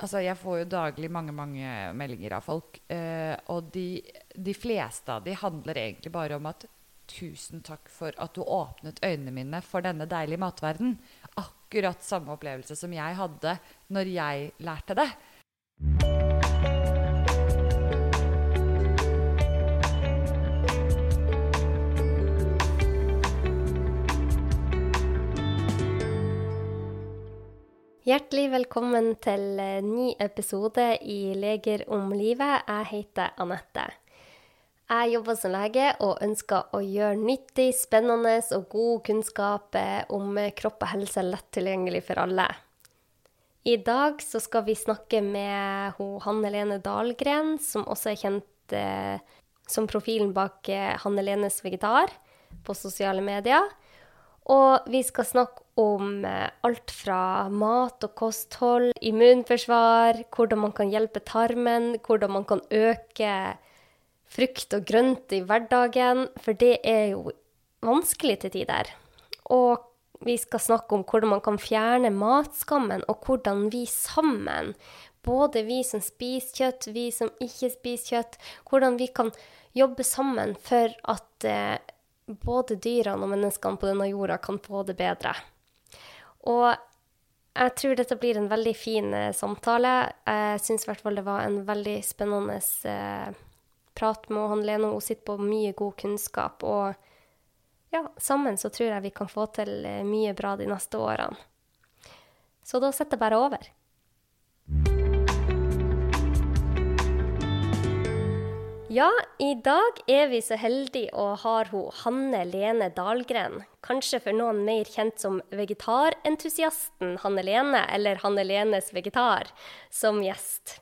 Altså, jeg får jo daglig mange mange meldinger av folk. Eh, og de, de, fleste av de handler egentlig bare om at tusen takk for at du åpnet øynene mine for denne deilige matverden. Akkurat samme opplevelse som jeg hadde når jeg lærte det. Hjertelig velkommen til ny episode i Leger om livet. Jeg heter Anette. Jeg jobber som lege og ønsker å gjøre nyttig, spennende og god kunnskap om kropp og helse lett tilgjengelig for alle. I dag skal vi snakke med Hanne Lene Dahlgren, som også er kjent eh, som profilen bak eh, Hanne Lenes vegetar på sosiale medier. Og vi skal snakke om eh, alt fra mat og kosthold, immunforsvar, hvordan man kan hjelpe tarmen, hvordan man kan øke frukt og grønt i hverdagen, for det er jo vanskelig til tider. Og vi skal snakke om hvordan man kan fjerne matskammen, og hvordan vi sammen, både vi som spiser kjøtt, vi som ikke spiser kjøtt, hvordan vi kan jobbe sammen for at eh, både dyrene og menneskene på denne jorda kan få det bedre. Og jeg tror dette blir en veldig fin eh, samtale. Jeg syns i hvert fall det var en veldig spennende eh, prat med han Lene. Hun sitter på mye god kunnskap. Og ja, sammen så tror jeg vi kan få til eh, mye bra de neste årene. Så da setter jeg bare over. Ja, i dag er vi så heldige å ha hun Hanne Lene Dahlgren. Kanskje for noen mer kjent som vegetarentusiasten Hanne Lene, eller Hanne Lenes vegetar, som gjest.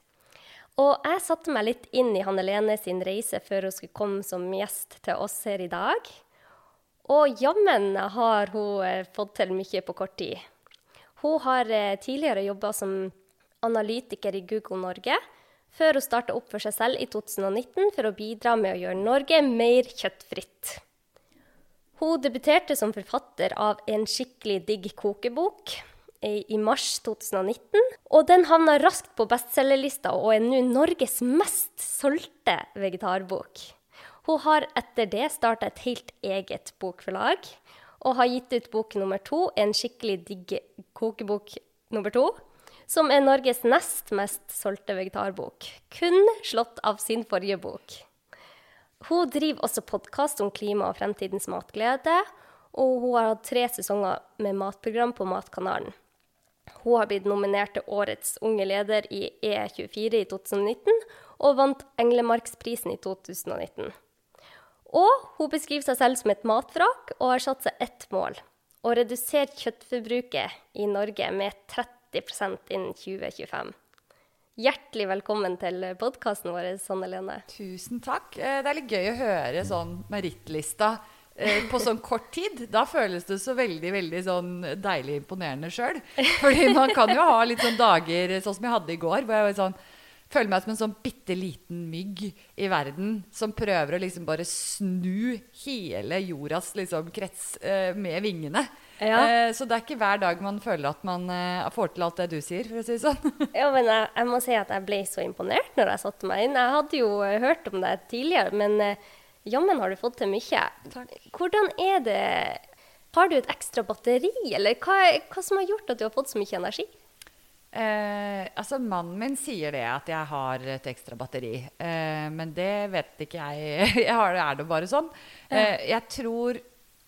Og jeg satte meg litt inn i Hanne Lene sin reise før hun skulle komme som gjest til oss her i dag. Og jammen har hun eh, fått til mye på kort tid. Hun har eh, tidligere jobba som analytiker i Google Norge før hun starta opp for seg selv i 2019 for å bidra med å gjøre Norge mer kjøttfritt. Hun debuterte som forfatter av en skikkelig digg kokebok i mars 2019. Og den havna raskt på bestselgerlista og er nå Norges mest solgte vegetarbok. Hun har etter det starta et helt eget bokforlag, og har gitt ut bok nummer to, en skikkelig digg kokebok nummer to, som er Norges nest mest solgte vegetarbok, kun slått av sin forrige bok. Hun driver også podkast om klima og fremtidens matglede, og hun har hatt tre sesonger med matprogram på Matkanalen. Hun har blitt nominert til Årets unge leder i E24 i 2019, og vant Englemarksprisen i 2019. Og hun beskriver seg selv som et matvrak, og har satt seg ett mål å redusere kjøttforbruket i Norge med 30 innen 2025. Hjertelig velkommen til podkasten vår, Sanne Lene. Tusen takk. Eh, det er litt gøy å høre sånn merittlista eh, på sånn kort tid. Da føles det så veldig veldig sånn deilig imponerende sjøl. Fordi man kan jo ha litt sånn dager sånn som jeg hadde i går, hvor jeg var sånn føler meg som en sånn bitte liten mygg i verden som prøver å liksom bare snu hele jordas liksom krets eh, med vingene. Ja. Eh, så det er ikke hver dag man føler at man eh, får til alt det du sier, for å si det sånn. ja, men jeg, jeg, må si at jeg ble så imponert når jeg satte meg inn. Jeg hadde jo eh, hørt om det tidligere, men eh, jammen har du fått til mye. Takk. Hvordan er det Har du et ekstra batteri, eller hva, hva som har gjort at du har fått så mye energi? Eh, altså Mannen min sier det, at jeg har et ekstra batteri. Eh, men det vet ikke jeg. jeg har, er det bare sånn. Eh, jeg tror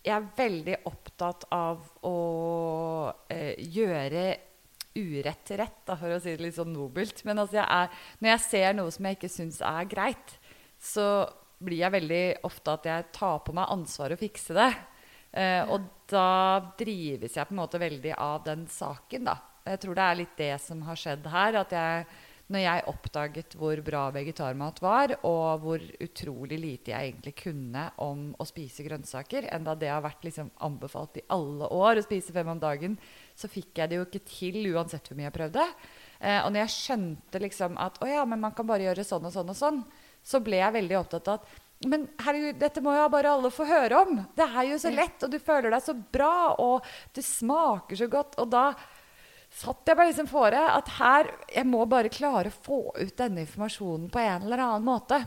jeg er veldig opptatt av å eh, gjøre urett rett, da, for å si det litt sånn nobelt. Men altså jeg er, når jeg ser noe som jeg ikke syns er greit, så blir jeg veldig ofte at jeg tar på meg ansvaret å fikse det. Eh, og da drives jeg på en måte veldig av den saken, da. Jeg tror det er litt det som har skjedd her. at jeg når jeg oppdaget hvor bra vegetarmat var, og hvor utrolig lite jeg egentlig kunne om å spise grønnsaker, enda det har vært liksom anbefalt i alle år å spise fem om dagen, så fikk jeg det jo ikke til uansett hvor mye jeg prøvde. Eh, og når jeg skjønte liksom at å ja, men man kan bare gjøre sånn og sånn og sånn, så ble jeg veldig opptatt av at men herregud, dette må jo bare alle få høre om. Det er jo så lett, og du føler deg så bra, og det smaker så godt. Og da satt jeg meg liksom fore at her Jeg må bare klare å få ut denne informasjonen på en eller annen måte.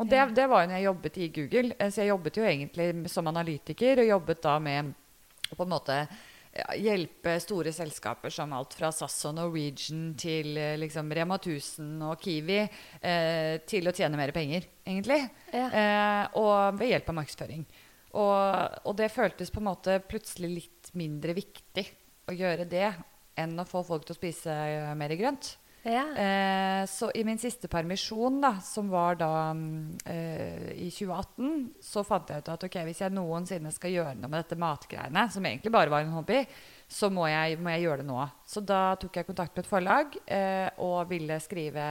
Og det, det var jo når jeg jobbet i Google. Eh, Så jeg jobbet jo egentlig som analytiker, og jobbet da med å på en måte hjelpe store selskaper som alt fra SAS og Norwegian til eh, liksom Rema 1000 og Kiwi eh, til å tjene mer penger, egentlig. Ja. Eh, og ved hjelp av markedsføring. Og, og det føltes på en måte plutselig litt mindre viktig å gjøre det enn å få folk til å spise eh, mer grønt. Ja. Eh, så i min siste permisjon, da, som var da mm, eh, i 2018, så fant jeg ut at ok, hvis jeg noensinne skal gjøre noe med dette matgreiene, som egentlig bare var en hobby, så må jeg, må jeg gjøre det nå. Så da tok jeg kontakt med et forlag eh, og ville skrive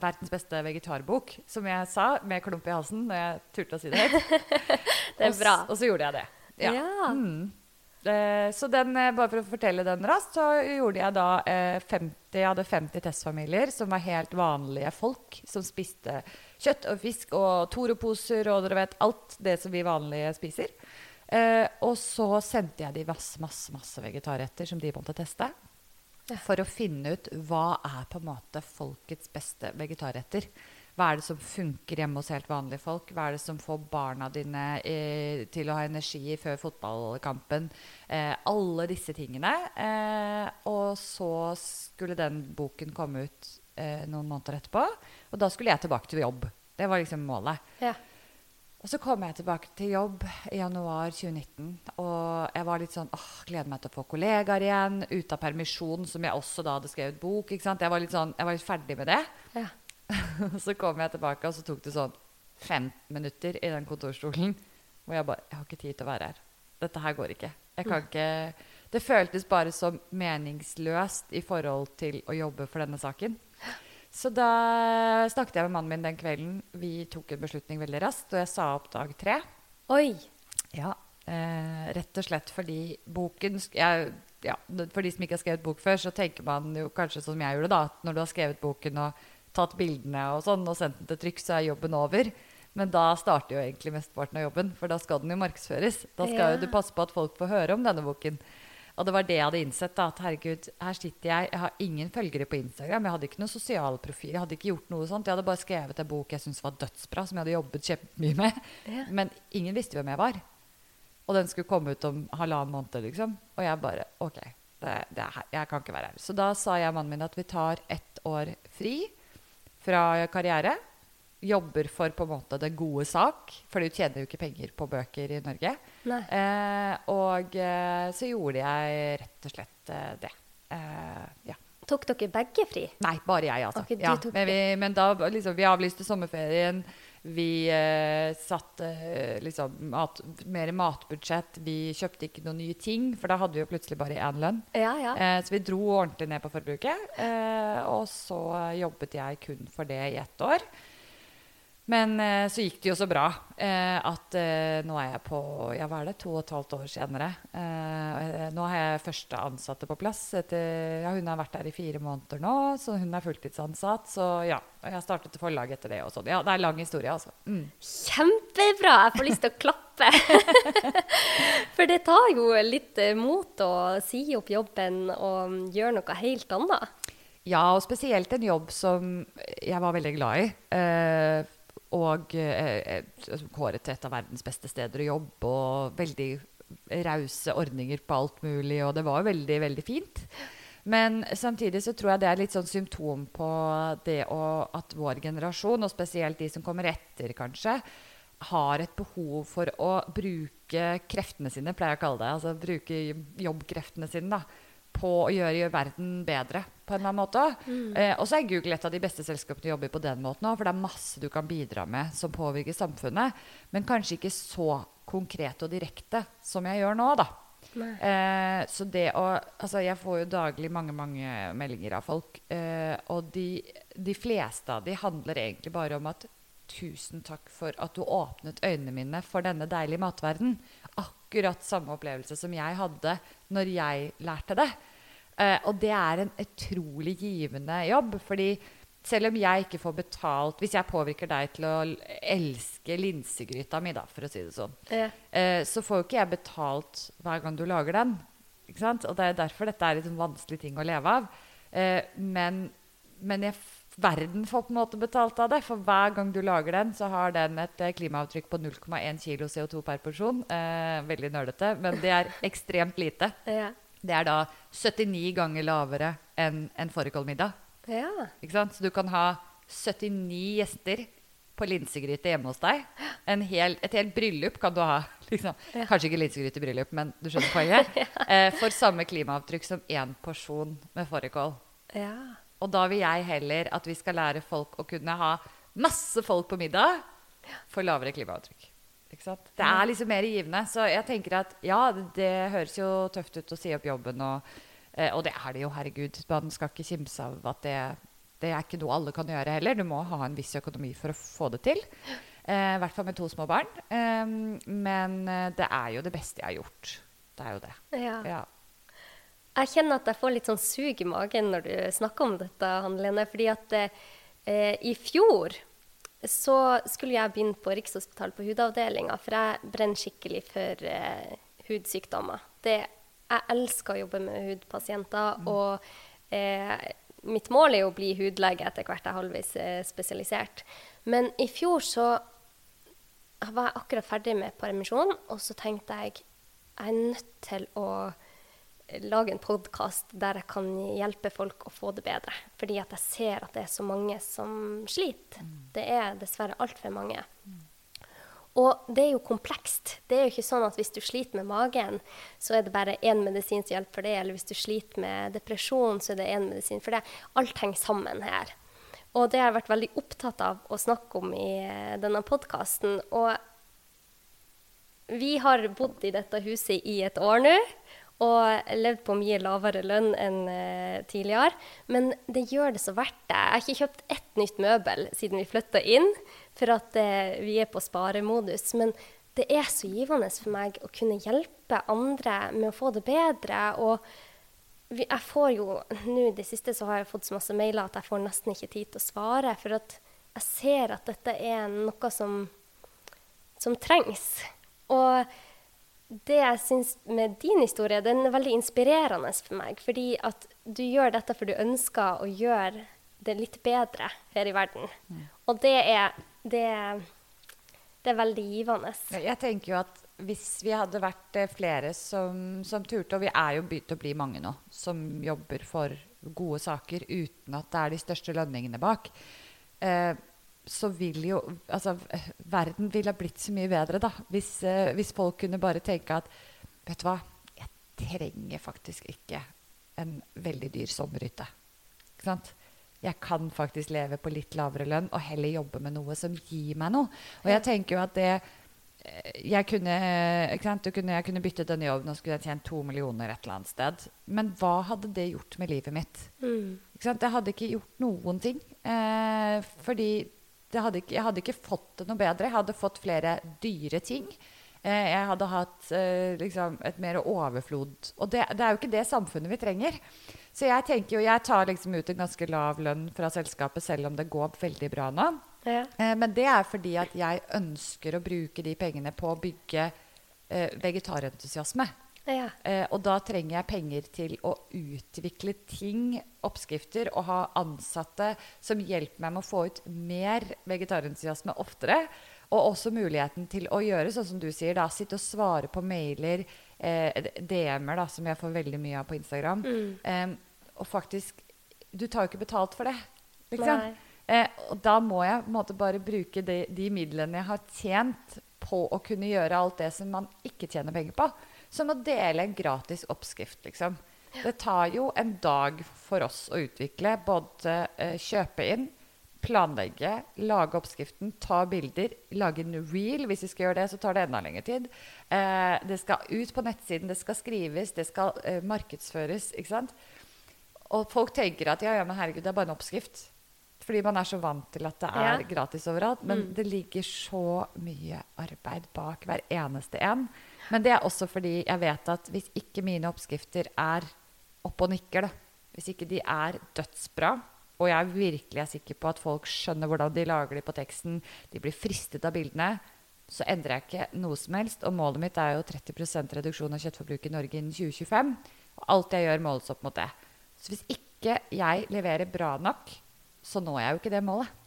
verdens beste vegetarbok, som jeg sa med klump i halsen når jeg turte å si det høyt. Det er Og. Og så gjorde jeg det. Ja. Ja. Mm. Eh, så den, eh, bare for å fortelle den raskt, så gjorde jeg da eh, 50, jeg hadde 50 testfamilier som var helt vanlige folk, som spiste kjøtt og fisk og Toro-poser og dere vet alt det som vi vanlige spiser. Eh, og så sendte jeg de masse, masse, masse vegetarretter som de måtte teste. For å finne ut hva er på en måte folkets beste vegetarretter. Hva er det som funker hjemme hos helt vanlige folk? Hva er det som får barna dine eh, til å ha energi før fotballkampen? Eh, alle disse tingene. Eh, og så skulle den boken komme ut eh, noen måneder etterpå. Og da skulle jeg tilbake til jobb. Det var liksom målet. Ja. Og så kom jeg tilbake til jobb i januar 2019. Og jeg var litt sånn åh, gleder meg til å få kollegaer igjen. Ute av permisjon, som jeg også da hadde skrevet bok. ikke sant? Jeg var litt, sånn, jeg var litt ferdig med det. Ja. så kom jeg tilbake, og så tok det sånn fem minutter i den kontorstolen. Hvor jeg bare Jeg har ikke tid til å være her. Dette her går ikke. Jeg kan ikke Det føltes bare så meningsløst i forhold til å jobbe for denne saken. Så da snakket jeg med mannen min den kvelden. Vi tok en beslutning veldig raskt, og jeg sa opp dag tre. Oi. Ja, eh, rett og slett fordi boken jeg, ja, For de som ikke har skrevet bok før, så tenker man jo kanskje som jeg gjorde, da. At når du har skrevet boken og tatt bildene og sånn, og sendt den til trykk, så er jobben over. Men da starter jo egentlig mesteparten av jobben, for da skal den jo markedsføres. Da skal Ja. jo du passe på at folk får høre om denne boken. Og det var det jeg hadde innsett. da, At herregud, her sitter jeg. Jeg har ingen følgere på Instagram. Jeg hadde ikke noen sosial profil. Jeg hadde ikke gjort noe sånt. Jeg hadde bare skrevet en bok jeg syntes var dødsbra, som jeg hadde jobbet kjempemye med. Ja. Men ingen visste hvem jeg var. Og den skulle komme ut om halvannen måned, liksom. Og jeg bare OK, det, det jeg kan ikke være her. Så da sa jeg mannen min at vi tar ett år fri fra karriere. Jobber for på en måte det gode sak, for du tjener jo ikke penger på bøker i Norge. Eh, og eh, så gjorde jeg rett og slett eh, det. Eh, ja. Tok dere begge fri? Nei, bare jeg, altså. Okay, ja, men, vi, men da liksom, vi avlyste sommerferien. Vi eh, satte eh, liksom mat, mer matbudsjett. Vi kjøpte ikke noen nye ting, for da hadde vi jo plutselig bare én lønn. Ja, ja. Eh, så vi dro ordentlig ned på forbruket. Eh, og så jobbet jeg kun for det i ett år. Men eh, så gikk det jo så bra eh, at eh, nå er jeg på ja, hva er det, to og et halvt år senere. Nå har jeg første ansatte på plass. Etter, ja, hun har vært der i fire måneder nå, så hun er fulltidsansatt. Så ja, jeg startet forlag etter det og sånn. Ja, det er lang historie, altså. Mm. Kjempebra! Jeg får lyst til å klappe. For det tar jo litt mot å si opp jobben og gjøre noe helt annet. Ja, og spesielt en jobb som jeg var veldig glad i. Eh, og eh, eh, kåret til et av verdens beste steder å jobbe, og veldig rause ordninger på alt mulig, og det var veldig, veldig fint. Men samtidig så tror jeg det er litt sånn symptom på det å, at vår generasjon, og spesielt de som kommer etter, kanskje, har et behov for å bruke kreftene sine, pleier jeg å kalle det. Altså bruke jobbkreftene sine, da på å gjøre, gjøre verden bedre på en eller annen måte. Eh, og så er Google et av de beste selskapene å jobbe i på den måten òg, for det er masse du kan bidra med som påvirker samfunnet, men kanskje ikke så konkret og direkte som jeg gjør nå, da. Eh, så det å Altså, jeg får jo daglig mange, mange meldinger av folk, eh, og de, de fleste av de handler egentlig bare om at Tusen takk for at du åpnet øynene mine for denne deilige matverden. Akkurat samme opplevelse som jeg hadde når jeg lærte det. Eh, og det er en utrolig givende jobb. fordi selv om jeg ikke får betalt Hvis jeg påvirker deg til å elske linsegryta mi, da, for å si det sånn, Ja. eh, så får jo ikke jeg betalt hver gang du lager den. Ikke sant? Og det er derfor dette er en vanskelig ting å leve av. Eh, men men jeg, verden får på en måte betalt av det. For hver gang du lager den, så har den et eh, klimaavtrykk på 0,1 kg CO2 per porsjon. Eh, veldig nølete, men det er ekstremt lite. Ja. Det er da 79 ganger lavere enn en fårikålmiddag. ja. Så du kan ha 79 gjester på linsegryte hjemme hos deg. En hel, et helt bryllup kan du ha. Liksom. Ja. Kanskje ikke linsegrytebryllup, men du skjønner poenget. eh, for samme klimaavtrykk som én porsjon med fårikål. ja. Og da vil jeg heller at vi skal lære folk å kunne ha masse folk på middag for lavere klimaavtrykk. Det er liksom mer givende. Så jeg tenker at ja, det, høres jo tøft ut å si opp jobben, og, eh, og det er det jo, herregud. Man skal ikke kimse av at det, det er ikke noe alle kan gjøre heller. Du må ha en viss økonomi for å få det til. Eh, I hvert fall med to små barn. Eh, men eh, det er jo det beste jeg har gjort. Det er jo det. ja. Ja. Jeg kjenner at jeg får litt sånn sug i magen når du snakker om dette, Hanne Lene. Fordi at eh, i fjor så skulle jeg begynne på Rikshospitalet på hudavdelinga, for jeg brenner skikkelig for eh, hudsykdommer. Det, jeg elsker å jobbe med hudpasienter, og eh, mitt mål er jo å bli hudlege etter hvert jeg er halvveis eh, spesialisert. Men i fjor så var jeg akkurat ferdig med permisjon, og så tenkte jeg jeg er nødt til å lage en podkast der jeg kan hjelpe folk å få det bedre. Fordi at jeg ser at det er så mange som sliter. Det er dessverre altfor mange. Og det er jo komplekst. Det er jo ikke sånn at hvis du sliter med magen, så er det bare én medisin som hjelper for det. Eller hvis du sliter med depresjon, så er det én medisin for det. Alt henger sammen her. Og det har jeg vært veldig opptatt av å snakke om i eh, denne podkasten. Og vi har bodd i dette huset i et år nå. Og levd på mye lavere lønn enn uh, tidligere. Men det gjør det så verdt det. Jeg har ikke kjøpt ett nytt møbel siden vi flytta inn, for at uh, vi er på sparemodus. Men det er så givende for meg å kunne hjelpe andre med å få det bedre. Og jeg får jo Nå i det siste så har jeg fått så masse mailer at jeg får nesten ikke tid til å svare. For at jeg ser at dette er noe som, som trengs. Og det jeg syns med din historie, den er veldig inspirerende for meg. Fordi at du gjør dette for du ønsker å gjøre det litt bedre her i verden. Og det er, det, det er veldig givende. Jeg tenker jo at hvis vi hadde vært eh, flere som, som turte, og vi er jo begynt å bli mange nå, som jobber for gode saker uten at det er de største lønningene bak, eh, så vil jo Altså, verden ville ha blitt så mye bedre, da. Hvis, eh, hvis folk kunne bare tenke at Vet du hva, jeg trenger faktisk ikke en veldig dyr sommerhytte. Ikke sant? Jeg kan faktisk leve på litt lavere lønn og heller jobbe med noe som gir meg noe. Og jeg tenker jo at det eh, jeg kunne, kunne, jeg kunne byttet denne jobben og skulle jeg tjent to millioner et eller annet sted. Men hva hadde det gjort med livet mitt? Mm. Det hadde ikke gjort noen ting. Eh, fordi hadde ikke, jeg hadde ikke fått det noe bedre. Jeg hadde fått flere dyre ting. Eh, jeg hadde hatt eh, liksom et mer overflod. Og det, det er jo ikke det samfunnet vi trenger. Så jeg tenker jo, jeg tar liksom ut en ganske lav lønn fra selskapet, selv om det går veldig bra nå. Ja. Eh, men det er fordi at jeg ønsker å bruke de pengene på å bygge vegetarentusiasme. Ja. Eh, og da trenger jeg penger til å utvikle ting, oppskrifter, og ha ansatte som hjelper meg med å få ut mer vegetarentusiasme oftere. Og også muligheten til å gjøre sånn som du sier, da, sitte og svare på mailer, eh, DM-er, da, som jeg får veldig mye av på Instagram. Eh, og faktisk Du tar jo ikke betalt for det. Liksom. Eh, og da må jeg måte bare bruke de, de midlene jeg har tjent, på å kunne gjøre alt det som man ikke tjener penger på. Som å dele en gratis oppskrift, liksom. Det tar jo en dag for oss å utvikle. Både eh, kjøpe inn, planlegge, lage oppskriften, ta bilder, lage en reel. Hvis vi skal gjøre det, så tar det enda lengre tid. Eh, det skal ut på nettsiden, det skal skrives, det skal eh, markedsføres. ikke sant? Og folk tenker at ja, ja, men herregud, det er bare en oppskrift. Fordi man er så vant til at det er Ja. gratis overalt. Men det ligger så mye arbeid bak hver eneste en. Men det er også fordi jeg vet at hvis ikke mine oppskrifter er opp og nikker, da, hvis ikke de er dødsbra, og jeg virkelig er sikker på at folk skjønner hvordan de lager de på teksten, de blir fristet av bildene, så endrer jeg ikke noe som helst. Og målet mitt er jo 30% reduksjon av kjøttforbruk i Norge innen 2025. Og alt jeg gjør, måles opp mot det. Så hvis ikke jeg leverer bra nok, så når jeg jo ikke det målet.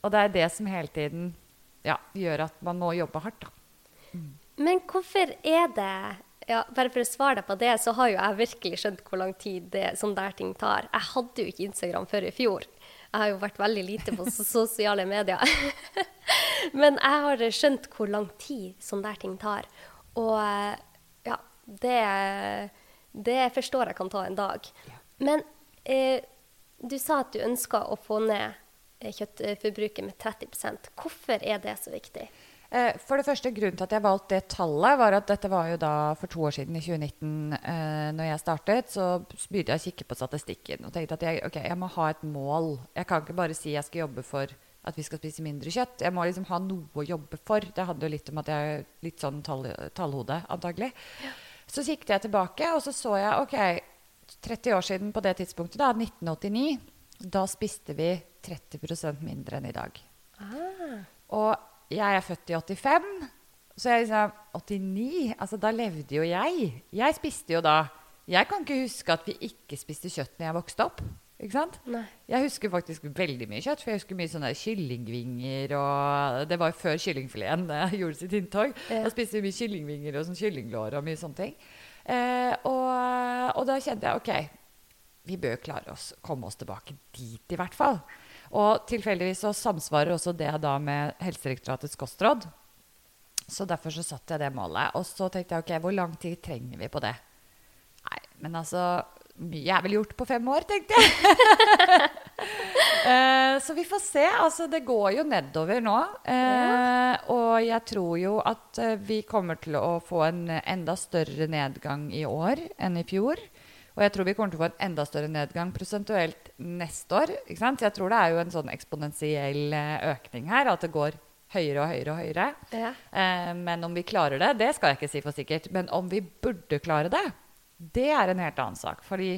Og det er det som hele tiden ja, gjør at man må jobbe hardt. Da. Men hvorfor er det ja, Bare for å svare deg på det, så har jo jeg virkelig skjønt hvor lang tid det, sånn der ting tar. Jeg hadde jo ikke Instagram før i fjor. Jeg har jo vært veldig lite på sosiale medier. Men jeg har skjønt hvor lang tid sånn der ting tar. Og ja, det, det forstår jeg kan ta en dag. Men eh, du sa at du ønska å få ned eh, kjøttforbruket med 30% Hvorfor er det så viktig? Eh, for det første, Grunnen til at jeg valgte det tallet, var at dette var jo da for to år siden, i 2019, eh, når jeg startet, så begynte jeg å kikke på statistikken og tenkte at jeg, okay, jeg må ha et mål. Jeg kan ikke bare si jeg skal jobbe for at vi skal spise mindre kjøtt. Jeg må liksom ha noe å jobbe for. Det handler jo litt om at jeg er litt sånn tall, tallhode, antagelig. Ja. Så kikket jeg tilbake, og så så jeg OK, 30 år siden på det tidspunktet, da, 1989, da spiste vi 30% mindre enn i dag. Ah. Og jeg er født i 85, så jeg liksom 89? Altså, da levde jo jeg. Jeg spiste jo da Jeg kan ikke huske at vi ikke spiste kjøtt når jeg vokste opp. Ikke sant? Nei. Jeg husker faktisk veldig mye kjøtt, for jeg husker mye sånne kyllingvinger. og Det var jo før kyllingfileten gjorde sitt inntog. Ja. Da spiste vi mye kyllingvinger og sånn kyllinglår og mye sånne ting. Eh, og, og, da kjente jeg OK, vi bør klare oss, komme oss tilbake dit i hvert fall. Og tilfeldigvis så samsvarer også det da med Helsedirektoratets kostråd. Så derfor så satte jeg det målet. Og så tenkte jeg OK, hvor lang tid trenger vi på det? Nei, men altså Mye er vel gjort på fem år, tenkte jeg. uh, så vi får se. Altså, det går jo nedover nå. Eh. Og jeg tror jo at uh, vi kommer til å få en enda større nedgang i år enn i fjor. Og jeg tror vi kommer til å få en enda større nedgang prosentuelt neste år. ikke sant? Jeg tror det er jo en sånn eksponentiell eh, økning her, at det går høyere og høyere og høyere. Ja. Eh, men om vi klarer det, det skal jeg ikke si for sikkert. Men om vi burde klare det, det er en helt annen sak. Fordi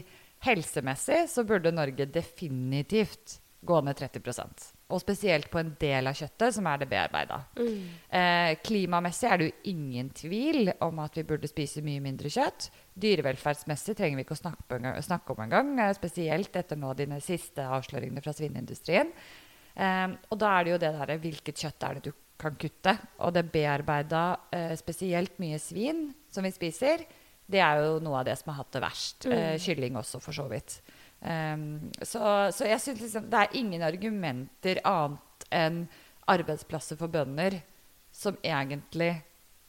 helsemessig så burde Norge definitivt gå ned 30% og spesielt på en del av kjøttet, som er det bearbeida. Mm. Eh, klimamessig er det jo ingen tvil om at vi burde spise mye mindre kjøtt. Dyrevelferdsmessig trenger vi ikke å snakke, snakke om engang, eh, spesielt etter nå dine siste avsløringene fra svineindustrien. Eh, og da er det jo det derre hvilket kjøtt er det du kan kutte? Og det bearbeida eh, spesielt mye svin som vi spiser, det er jo noe av det som har hatt det verst. Mm. Eh, kylling også, for så vidt. Um, så, så, jeg syns liksom det er ingen argumenter annet enn arbeidsplasser for bønder som egentlig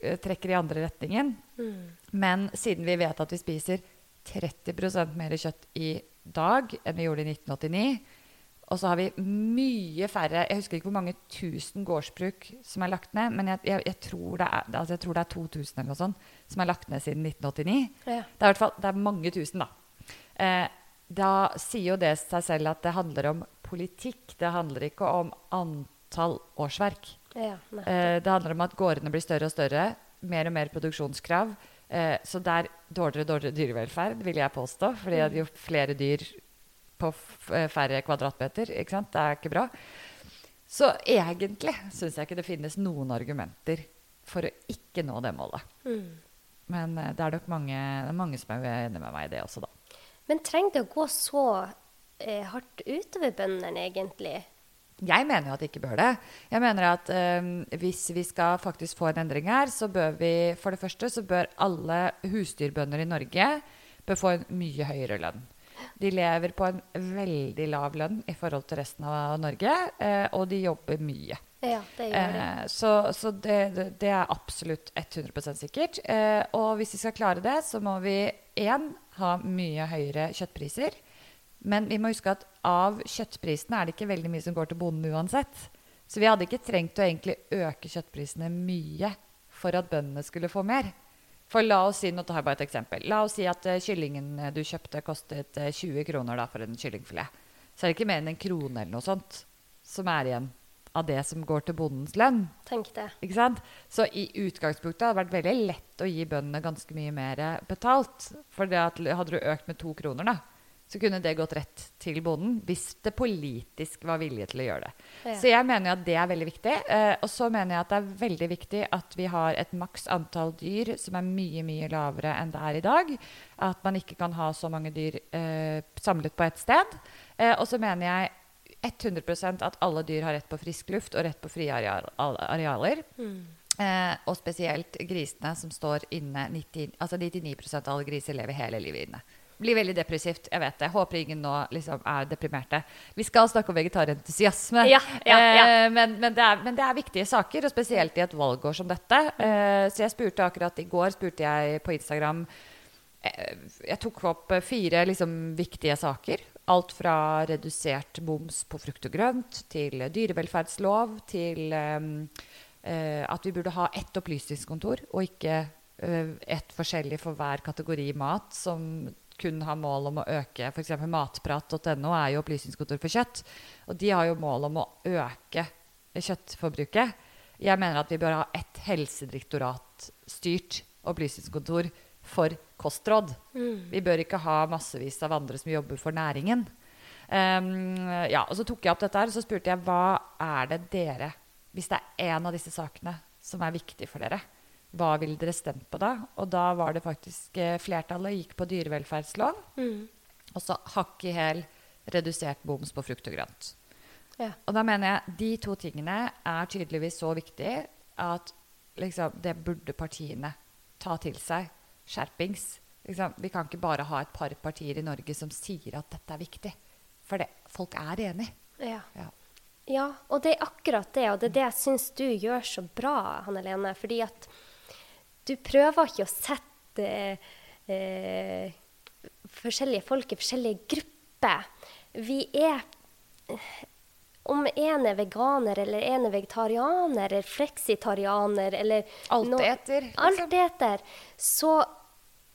uh, trekker i andre retningen. Mm. Men siden vi vet at vi spiser 30% mer kjøtt i dag enn vi gjorde i 1989, og så har vi mye færre Jeg husker ikke hvor mange tusen gårdsbruk som er lagt ned, men jeg, jeg, jeg, tror, det er, altså jeg tror, det er, 2000 eller noe sånt som er lagt ned siden 1989. Ja. Det, er det er mange tusen, da. Eh, da sier jo det seg selv at det handler om politikk. Det handler ikke om antall årsverk. Ja, eh, det handler om at gårdene blir større og større. Mer og mer produksjonskrav. Eh, så det er dårligere og dårligere dyrevelferd, vil jeg påstå. fordi mm. jo flere dyr på eh, færre kvadratmeter, ikke sant? det er ikke bra. Så egentlig syns jeg ikke det finnes noen argumenter for å ikke nå det målet. Mm. Men eh, det er nok mange, det er mange som er enig med meg i det også, da. Men trenger det å gå så eh, hardt utover bøndene, egentlig? Jeg mener jo at det ikke bør det. Jeg mener at eh, Hvis vi skal faktisk få en endring her, så bør vi for det første så bør alle husdyrbønder i Norge bør få en mye høyere lønn. De lever på en veldig lav lønn i forhold til resten av Norge, eh, og de jobber mye. Ja, det gjør det. Eh, så, så det, det, er absolutt 100 sikkert. Eh, og hvis vi skal klare det, så må vi én ha mye høyere kjøttpriser. Men vi må huske at av kjøttprisene er det ikke veldig mye som går til bonden uansett. Så vi hadde ikke trengt å egentlig øke kjøttprisene mye for at bøndene skulle få mer. For la oss si, nå tar jeg bare et eksempel. La oss si at uh, kyllingen du kjøpte, kostet uh, 20 kroner da, for en kyllingfilet. Så er det ikke mer enn en krone eller noe sånt som er igjen av det som går til bondens lønn. Tenk det. Ikke sant? Så i utgangspunktet hadde det vært veldig lett å gi bøndene ganske mye mer betalt. For hadde du økt med to kroner, da, så kunne det gått rett til bonden hvis det politisk var vilje til å gjøre det. Ja. Så jeg mener jo at det er veldig viktig. Eh, og så mener jeg at det er veldig viktig at vi har et maks antall dyr som er mye, mye lavere enn det er i dag. At man ikke kan ha så mange dyr eh, samlet på ett sted. Eh, og så mener jeg 100% at alle dyr har rett på frisk luft og rett på frie areal, arealer. Eh, og spesielt grisene som står inne 90, altså 99% av alle griser lever hele livet inne. Blir veldig depressivt. jeg vet det. Håper ingen nå liksom er deprimerte. Vi skal snakke om vegetarentusiasme. Ja, ja, ja. Eh, men, men, det er, men det er viktige saker, og spesielt i et valgår som dette. Eh, så jeg spurte akkurat i går spurte jeg på Instagram eh, Jeg tok opp fire liksom, viktige saker. Alt fra redusert moms på frukt og grønt til dyrevelferdslov til eh, eh, at vi burde ha ett opplysningskontor og ikke eh, ett forskjellig for hver kategori mat, som kun har mål om å øke F.eks. matprat.no er jo opplysningskontor for kjøtt. Og de har jo mål om å øke kjøttforbruket. Jeg mener at vi bør ha ett helsedirektorat-styrt opplysningskontor for kostråd. Vi bør ikke ha massevis av andre som jobber for næringen. Um, ja, og Så tok jeg opp dette her, og så spurte jeg hva er det dere Hvis det er en av disse sakene som er viktig for dere, hva ville dere stemt på da? Og da var det faktisk eh, flertallet gikk på dyrevelferdslov. Og så hakk i hæl redusert boms på frukt og grønt. Ja. Og da mener jeg de to tingene er tydeligvis så viktige at liksom, det burde partiene ta til seg. Skjerpings. Liksom, vi kan ikke bare ha et par partier i Norge som sier at dette er viktig. For det, folk er enig. Ja. Ja. Ja, og det er akkurat det, og det er det jeg syns du gjør så bra, Hanne Lene. Fordi at du prøver ikke å sette eh, forskjellige folk i forskjellige grupper. Vi er eh, Om en er veganer, eller en er vegetarianer, eller fleksitarianer, eller Alt eter. liksom. Alteter. Så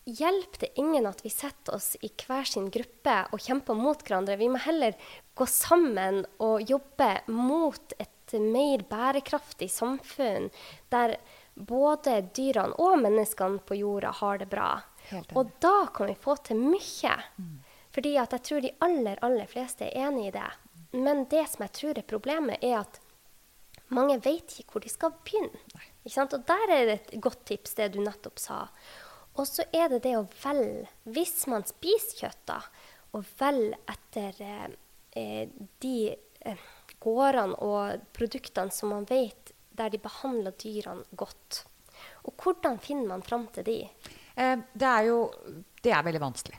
hjelper det ingen at vi setter oss i hver sin gruppe og kjemper mot hverandre. Vi må heller gå sammen og jobbe mot et mer bærekraftig samfunn der både dyrene og menneskene på jorda har det bra. Og da kan vi få til mye. Fordi at jeg tror de aller, aller fleste er enig i det. Men det som jeg tror er problemet, er at mange vet ikke hvor de skal begynne. Og der er det et godt tips, det du nettopp sa. Og så er det det å velge, hvis man spiser kjøtt, da, å velge etter eh, de eh, gårdene og produktene som man vet der de behandler dyrene godt. Og hvordan finner man fram til de? Eh, det er jo det er veldig vanskelig.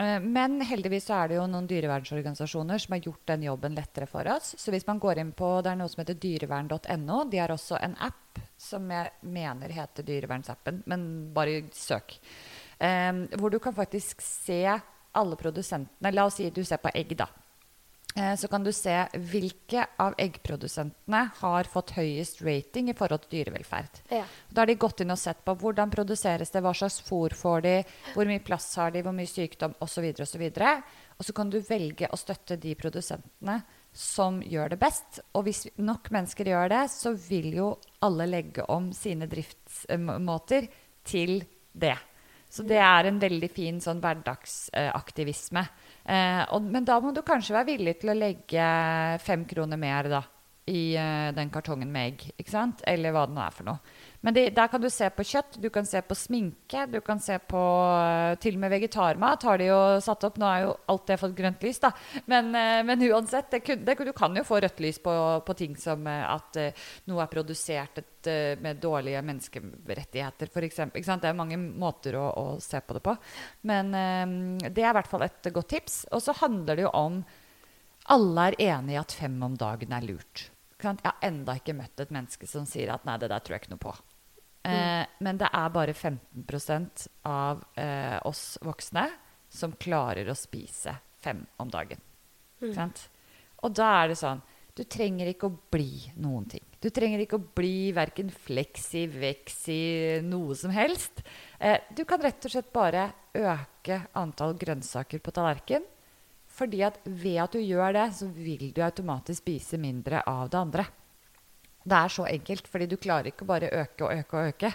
Eh, men heldigvis så er det jo noen dyrevernsorganisasjoner som har gjort den jobben lettere for oss. Så hvis man går inn på det er noe som heter dyrevern.no, de har også en app som jeg mener heter dyrevernsappen, men bare søk. Um, hvor du kan faktisk se alle produsentene. La oss si du ser på egg, da. Eh, så kan du se hvilke av eggprodusentene har fått høyest rating i forhold til dyrevelferd. Ja. Da har de gått inn og sett på hvordan produseres det, hva slags fôr får de, hvor mye plass har de, hvor mye sykdom osv. osv. Og så kan du velge å støtte de produsentene som gjør det best. Og hvis nok mennesker gjør det, så vil jo alle legge om sine driftsmåter til det. Så det er en veldig fin sånn hverdagsaktivisme. Eh, og, men da må du kanskje være villig til å legge fem kroner mer da, i eh, den kartongen med egg. Eller hva det nå er for noe. Men det, der kan du se på kjøtt, du kan se på sminke, du kan se på eh, Til og med vegetarmat har de jo satt opp. Nå er jo alt det fått grønt lys, da. Men, eh, men uansett, det det, du kan jo få rødt lys på, på ting som eh, at noe er produsert et, med dårlige menneskerettigheter, f.eks. Det er mange måter å, å se på det på. Men det er i hvert fall et godt tips. Og så handler det jo om alle er enig i at fem om dagen er lurt. Jeg har enda ikke møtt et menneske som sier at nei, det der tror jeg ikke noe på. Eh, men det er bare 15% av eh, oss voksne som klarer å spise fem om dagen. Mm. Og da er det sånn Du trenger ikke å bli noen ting. Du trenger ikke å bli verken fleksi, veksi, noe som helst. Eh, du kan rett og slett bare øke antall grønnsaker på tallerken. Fordi at ved at du gjør det, så vil du automatisk spise mindre av det andre. Det er så enkelt, fordi du klarer ikke bare øke og øke og øke.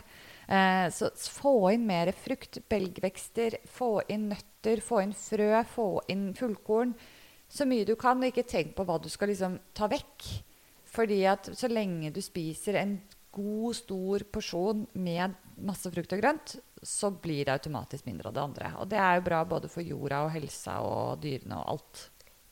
Eh, så få inn mer frukt, belgvekster, få inn nøtter, få inn frø, få inn fullkorn. Så mye du kan, og ikke tenk på hva du skal liksom ta vekk. Fordi at så lenge du spiser en god, stor porsjon med masse frukt og grønt, så blir det automatisk mindre av det andre. Og det er jo bra både for jorda og helsa og dyrene og alt.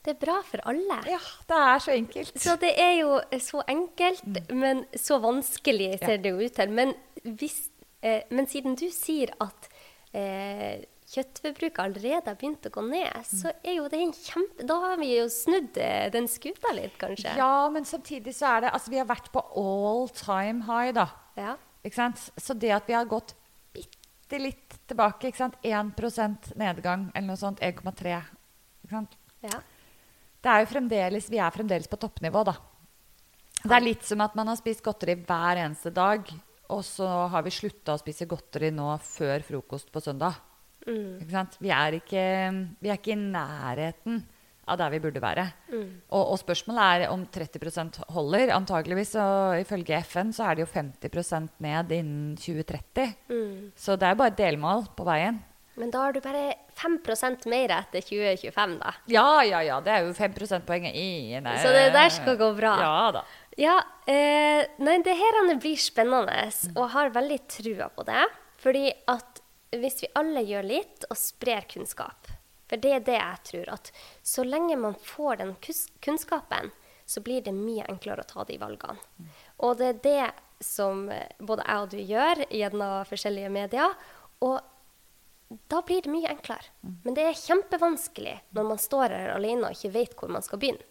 Det er bra for alle. Ja, det er så enkelt. Så det er jo så enkelt, men så vanskelig ser det jo ut til. Men, hvis, eh, men siden du sier at eh, kjøttforbruket allerede har begynt å gå ned, så er jo det en kjempe Da har vi jo snudd eh, den skuta litt, kanskje. Ja, men samtidig så er det Altså, vi har vært på all time high, da. Ja. Ikke sant? Så det at vi har gått bitte litt tilbake, ikke sant? 1 nedgang eller noe sånt, 1,3 ikke sant? ja. Det er jo fremdeles, Vi er fremdeles på toppnivå, da. Det er litt som at man har spist godteri hver eneste dag, og så har vi slutta å spise godteri nå før frokost på søndag. Sant? Vi, er ikke, vi er ikke i nærheten av der vi burde være. Og, og spørsmålet er om 30% holder. Antakeligvis, og ifølge FN, så er det jo 50% ned innen 2030. Så det er bare et delmål på veien. Men da har du bare 5% mer etter 2025, da. Ja, ja, ja. Det er jo 5 prosentpoenget i nei, Så det der skal gå bra. Ja da. Ja, eh, nei, det her blir spennende, og har veldig trua på det. Fordi at hvis vi alle gjør litt og sprer kunnskap For det er det jeg tror, at så lenge man får den kunnskapen, så blir det mye enklere å ta de valgene. Og det er det som eh, både jeg og du gjør gjennom forskjellige medier. Og da blir det mye enklere. Men det er kjempevanskelig når man står her alene og ikke vet hvor man skal begynne.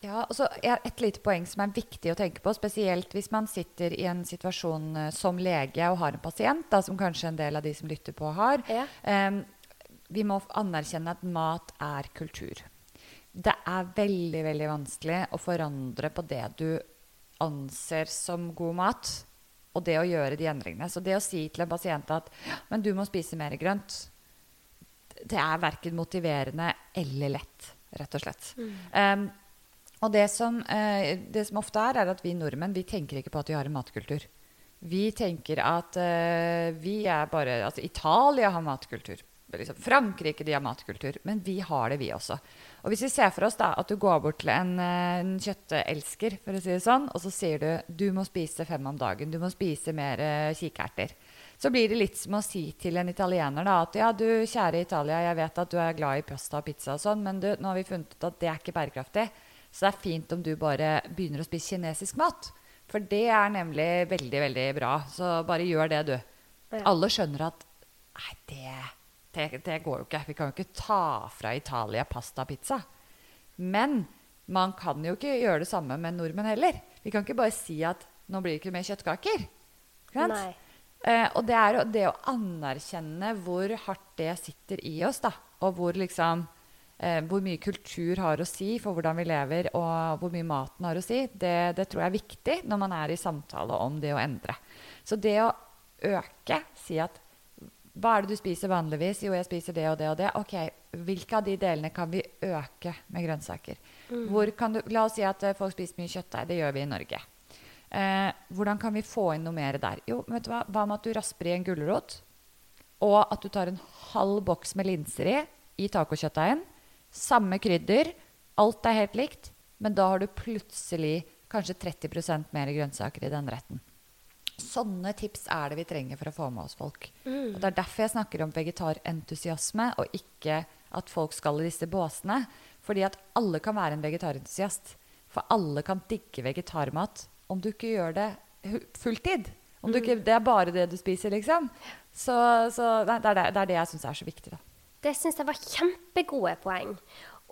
Ja, og så er Et lite poeng som er viktig å tenke på, spesielt hvis man sitter i en situasjon eh, som lege og har en pasient, da, som kanskje en del av de som lytter på, har. Ja. Um, vi må anerkjenne at mat er kultur. Det er veldig veldig vanskelig å forandre på det du anser som god mat, og det å gjøre de endringene. Så det å si til en pasient at men du må spise mer grønt, det er verken motiverende eller lett, rett og slett. Em, og det som, uh, det som ofte er, er at vi nordmenn vi tenker ikke på at vi har en matkultur. Vi tenker at uh, vi er bare Altså, Italia har matkultur. Liksom, Frankrike de har matkultur. Men vi har det, vi også. Og hvis vi ser for oss da at du går bort til en, eh, en kjøttelsker, for å si det sånn, og så sier du du må spise fem om dagen. Du må spise mer eh, kikerter. Så blir det litt som å si til en italiener da, at ja, du kjære Italia, jeg vet at du er glad i pasta og pizza og sånn, men du, nå har vi funnet ut at det er ikke bærekraftig. Så det er fint om du bare begynner å spise kinesisk mat. For det er nemlig veldig, veldig bra. Så bare gjør det, du. Ja. Alle skjønner at nei, det, det, det går jo ikke. Vi kan jo ikke ta fra Italia pasta og pizza. Men man kan jo ikke gjøre det samme med nordmenn heller. Vi kan ikke bare si at nå blir det ikke mer kjøttkaker. Eh, og det er jo det å anerkjenne hvor hardt det sitter i oss, da. Og hvor liksom eh, Hvor mye kultur har å si for hvordan vi lever, og hvor mye maten har å si, det, det tror jeg er viktig når man er i samtale om det å endre. Så det å øke, si at hva er det du spiser vanligvis? Jo, jeg spiser det og det og det. Ok, Hvilke av de delene kan vi øke med grønnsaker? Kan du, la oss si at eh, folk spiser mye kjøttdeig. Det gjør vi i Norge. Eh, hvordan kan vi få inn noe mer der? Jo, vet du hva? Hva med at du rasper i en gulrot? Og at du tar en halv boks med linser i i tacokjøttdeigen. Samme krydder. Alt er helt likt. Men da har du plutselig kanskje 30% mer grønnsaker i den retten. Sånne tips er det vi trenger for å få med oss folk. Og Det er derfor jeg snakker om vegetarentusiasme, og ikke at folk skal i disse båsene. Fordi at alle kan være en vegetarentusiast. For alle kan digge vegetarmat om du ikke gjør det fulltid. Om du ikke, det er bare det du spiser, liksom. Så, så det, er det, det er det jeg syns er så viktig. da. Det syns jeg var kjempegode poeng.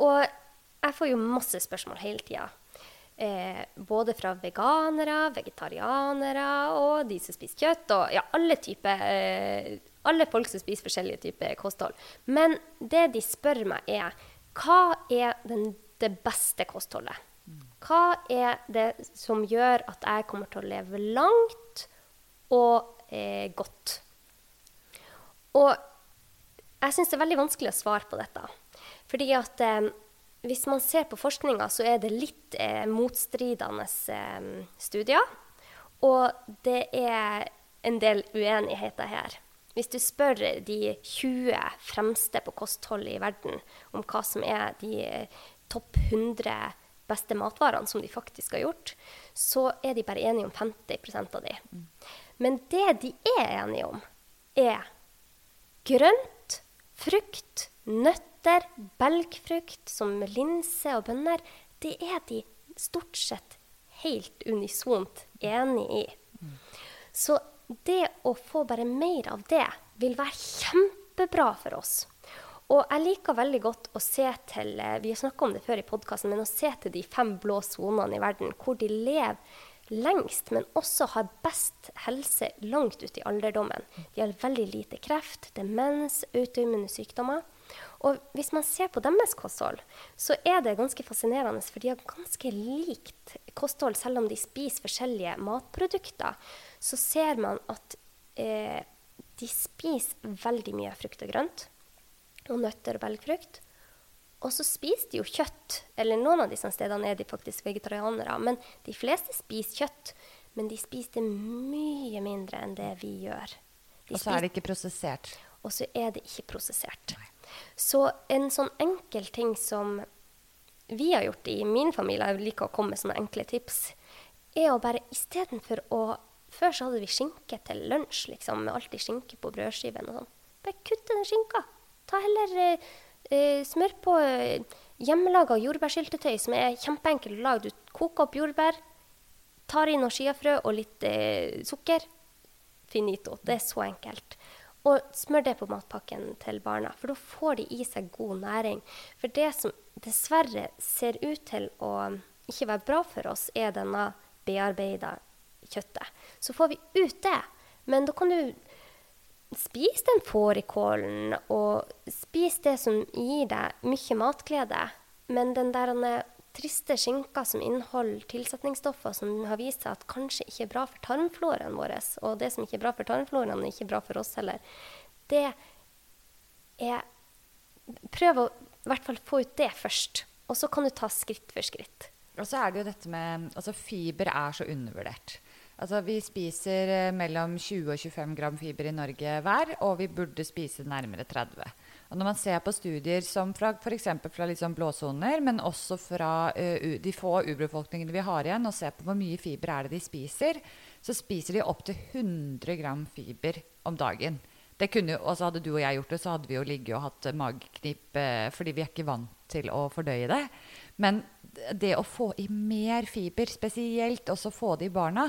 Og jeg får jo masse spørsmål hele tida. Eh, både fra veganere, vegetarianere og de som spiser kjøtt. Og ja, alle typer eh, Alle folk som spiser forskjellige typer kosthold. Men det de spør meg, er hva er den, det beste kostholdet? Hva er det som gjør at jeg kommer til å leve langt og eh, godt? Og jeg syns det er veldig vanskelig å svare på dette. Fordi at eh, hvis man ser på forskninga, så er det litt eh, motstridende eh, studier. Og det er en del uenigheter her. Hvis du spør de 20 fremste på kosthold i verden om hva som er de topp 100 beste matvarene som de faktisk har gjort, så er de bare enige om 50% av de. Men det de er enige om, er grønt, frukt, nøtter, belgfrukt som linse og bønner. Det er de stort sett helt unisont enig i. Så det å få bare mer av det vil være kjempebra for oss. Og jeg liker veldig godt å se til eh, vi har om det før i podcasten, men å se til de fem blå sonene i verden, hvor de lever lengst, men også har best helse langt ut i alderdommen. De har veldig lite kreft, demens, autoimmune sykdommer. Og hvis man ser på deres kosthold, så er det ganske fascinerende, for de har ganske likt kosthold, selv om de spiser forskjellige matprodukter. Så ser man at eh, de spiser veldig mye frukt og grønt, og nøtter og belgfrukt. Og så spiser de jo kjøtt. Eller noen av disse stedene er de faktisk vegetarianere. Men de fleste spiser kjøtt. Men de spiser det mye mindre enn det vi gjør. De og så er det ikke prosessert. Og så er det ikke prosessert. Nei. Så en sånn enkel ting som vi har gjort i min familie, jeg liker å komme med sånne enkle tips, er å bare istedenfor å Før så hadde vi skinke til lunsj, liksom, med alltid skinke på brødskiven og sånn. Bare kutte den skinka. Ta heller eh, eh, smør på eh, hjemmelaga jordbærsyltetøy, som er kjempeenkelt å lage. Du koker opp jordbær, tar i noen skiafrø og litt eh, sukker. Finito. Det er så enkelt. Og smør det på matpakken til barna, for da får de i seg god næring. For det som dessverre ser ut til å ikke være bra for oss, er denne bearbeida kjøttet. Så får vi ut det. Men da kan du spise den fårikålen, og spis det som gir deg mye matglede. Men den der triste skinker som inneholder tilsetningsstoffer som har vist seg at kanskje ikke er bra for tarmfloraen vår, og det som ikke er bra for tarmfloraen, er ikke bra for oss heller, det er Prøv å i hvert fall få ut det først, og så kan du ta skritt for skritt. Og så er det jo dette med Altså, fiber er så undervurdert. Altså, vi spiser eh, mellom 20 og 25 gram fiber i Norge hver, og vi burde spise nærmere 30. Og når man ser på studier som fra f.eks. liksom blåsoner, men også fra uh, de få urbefolkningene vi har igjen, og ser på hvor mye fiber er det de spiser, så spiser de opptil 100 gram fiber om dagen. Kunne, og Hadde du og jeg gjort det, så hadde vi jo ligget og hatt mageknip uh, fordi vi er ikke vant til å fordøye det. Men det å få i mer fiber, spesielt også få det i barna,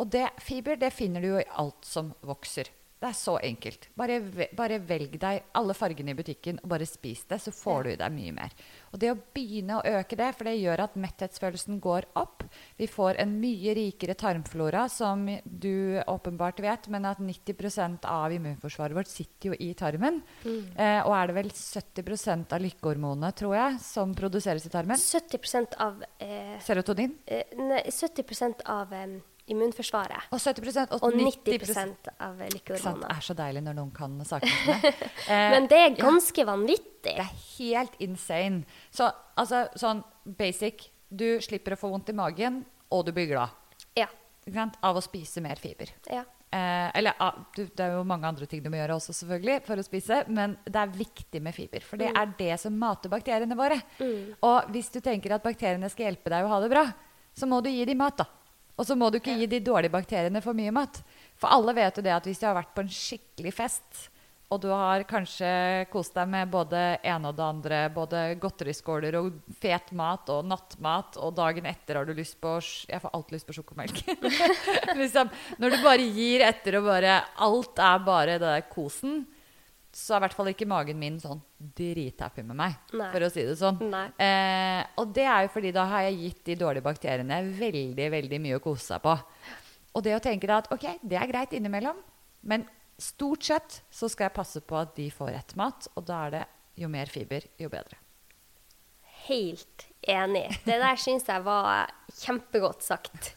og det, fiber det finner du jo i alt som vokser. Det er så enkelt. Bare, bare, velg deg alle fargene i butikken og bare spis det, så får du i deg mye mer. Og det å begynne å øke det, for det gjør at metthetsfølelsen går opp. Vi får en mye rikere tarmflora, som du åpenbart vet, men at 90% av immunforsvaret vårt sitter jo i tarmen. Mm. Eh, og er det vel 70% av lykkehormonene, tror jeg, som produseres i tarmen? 70 av eh, Serotonin? Eh, nei, 70 av eh, immunforsvaret. Og 70 og, og 90% av lykkehormonene. Det er så deilig når noen kan sakene sine. eh, Men det er ganske ja, vanvittig. Det er helt insane. Så altså, sånn basic Du slipper å få vondt i magen, og du blir glad. Ja. Av å spise mer fiber. Ja. Eh, eller ah, du, det er jo mange andre ting du må gjøre også, selvfølgelig, for å spise, men det er viktig med fiber. For det mm. er det som mater bakteriene våre. Mm. Og hvis du tenker at bakteriene skal hjelpe deg å ha det bra, så må du gi dem mat, da. Og så må du ikke gi de dårlige bakteriene for mye mat. For alle vet jo det at hvis de har vært på en skikkelig fest, og du har kanskje kost deg med både ene og det andre, både godteriskåler og fet mat og nattmat, og dagen etter har du lyst på Jeg får alltid lyst på sjokomelk. liksom, når du bare gir etter og bare Alt er bare det der kosen, så er i hvert fall ikke magen min sånn drithappy med meg, Nei. for å si det sånn. Eh, og det er jo fordi da har jeg gitt de dårlige bakteriene veldig veldig mye å kose seg på. Og det å tenke da at ok, det er greit innimellom, men stort sett så skal jeg passe på at de får rett mat, og da er det jo mer fiber, jo bedre. Helt enig. Det der syns jeg var kjempegodt sagt.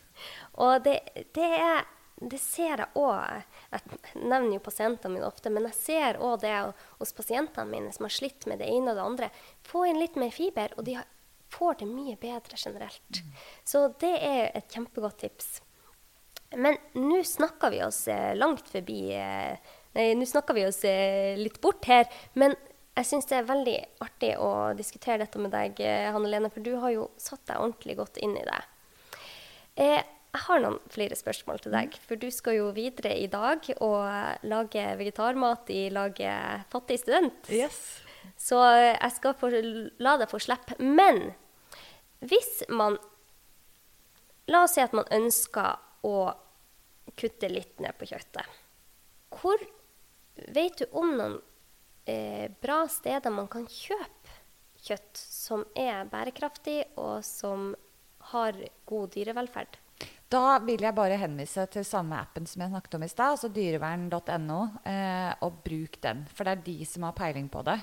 Og det, det er det ser jeg òg Jeg nevner jo pasientene mine ofte, men jeg ser òg det hos pasientene mine som har slitt med det ene og det andre. Få inn litt mer fiber, og de får det mye bedre generelt. Mm. Så det er et kjempegodt tips. Men nå snakker vi oss eh, langt forbi eh, Nei, nå snakker vi oss eh, litt bort her. Men jeg syns det er veldig artig å diskutere dette med deg, Hanne Lene, for du har jo satt deg ordentlig godt inn i det. Eh, jeg har noen flere spørsmål til deg, for du skal jo videre i dag og lage vegetarmat i laget Fattig student. Yes. Så jeg skal få, la deg få slippe. Men hvis man La oss si at man ønsker å kutte litt ned på kjøttet. Hvor Vet du om noen eh, bra steder man kan kjøpe kjøtt som er bærekraftig, og som har god dyrevelferd? Da vil jeg bare henvise til samme appen som jeg snakket om i stad, altså dyrevern.no, eh, og bruk den. For det er de som har peiling på det.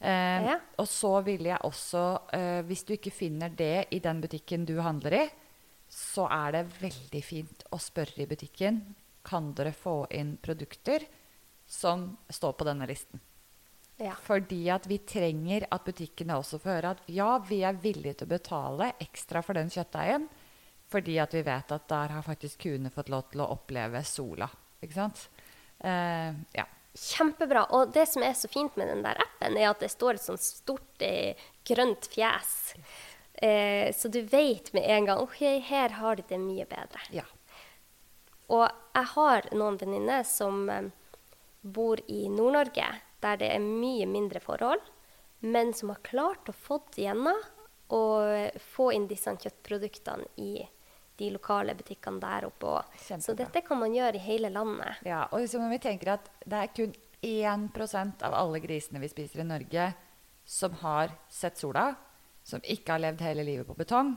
Eh, Ja. Og så vil jeg også, eh, hvis du ikke finner det i den butikken du handler i, så er det veldig fint å spørre i butikken kan dere få inn produkter som står på denne listen. Ja. Fordi at vi trenger at butikkene også får høre at ja, vi er villige til å betale ekstra for den kjøttdeigen, fordi at vi vet at der har faktisk kuene fått lov til å oppleve sola. Ikke sant? Eh, ja. Kjempebra. Og det som er så fint med den der appen, er at det står et sånt stort eh, grønt fjes. Eh, så du vet med en gang ok, her har de det mye bedre. ja. Og jeg har noen venninner som eh, bor i Nord-Norge, der det er mye mindre forhold, men som har klart å få igjennom å få inn disse kjøttproduktene i de lokale butikkene der oppe. også. Så dette kan man gjøre i hele landet. Ja, og liksom vi tenker at det er kun 1% av alle grisene vi spiser i Norge, som har sett sola, som ikke har levd hele livet på betong,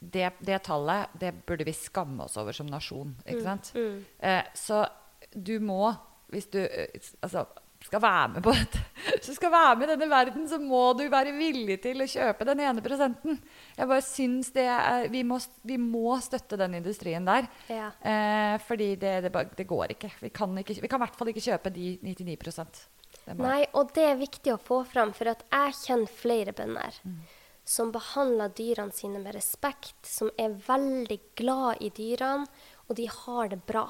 det, det tallet det burde vi skamme oss over som nasjon. ikke sant? Eh, så du må, hvis du eh, altså, skal være med på dette, hvis du skal være med i denne verden, så må du være villig til å kjøpe den ene prosenten. Jeg bare syns det er, vi, må, vi må støtte den industrien der. Ja. Eh, fordi det, det, det går ikke. Vi kan, ikke. vi kan i hvert fall ikke kjøpe de 99 Det Nei, og det er viktig å få fram, for jeg kjenner flere bønder som behandler dyrene sine med respekt, som er veldig glad i dyrene, og de har det bra.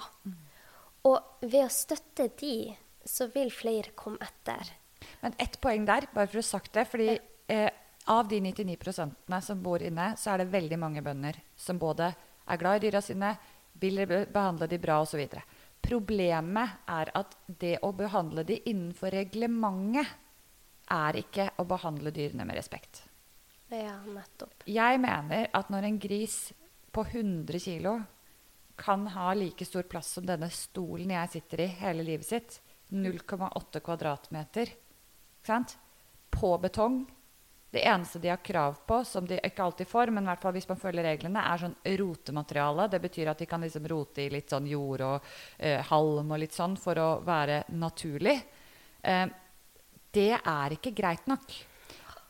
Og ved å støtte de, så vil flere komme etter. Men ett poeng der, bare for å ha sagt det. fordi eh, av de 99 som bor inne, så er det veldig mange bønder som både er glad i dyra sine, vil behandle de bra osv. Problemet er at det å behandle de innenfor reglementet er ikke å behandle dyrene med respekt. Ja, nettopp. Jeg mener at når en gris på 100 kilo kan ha like stor plass som denne stolen jeg sitter i hele livet sitt, 0,8 kvadratmeter, på betong Det eneste de har krav på, som de ikke alltid får, men hvert fall hvis man følger reglene, er sånn rotemateriale. Det betyr at de kan liksom rote i litt sånn jord og eh, halm og litt sånn for å være naturlig. Eh, det er ikke greit nok.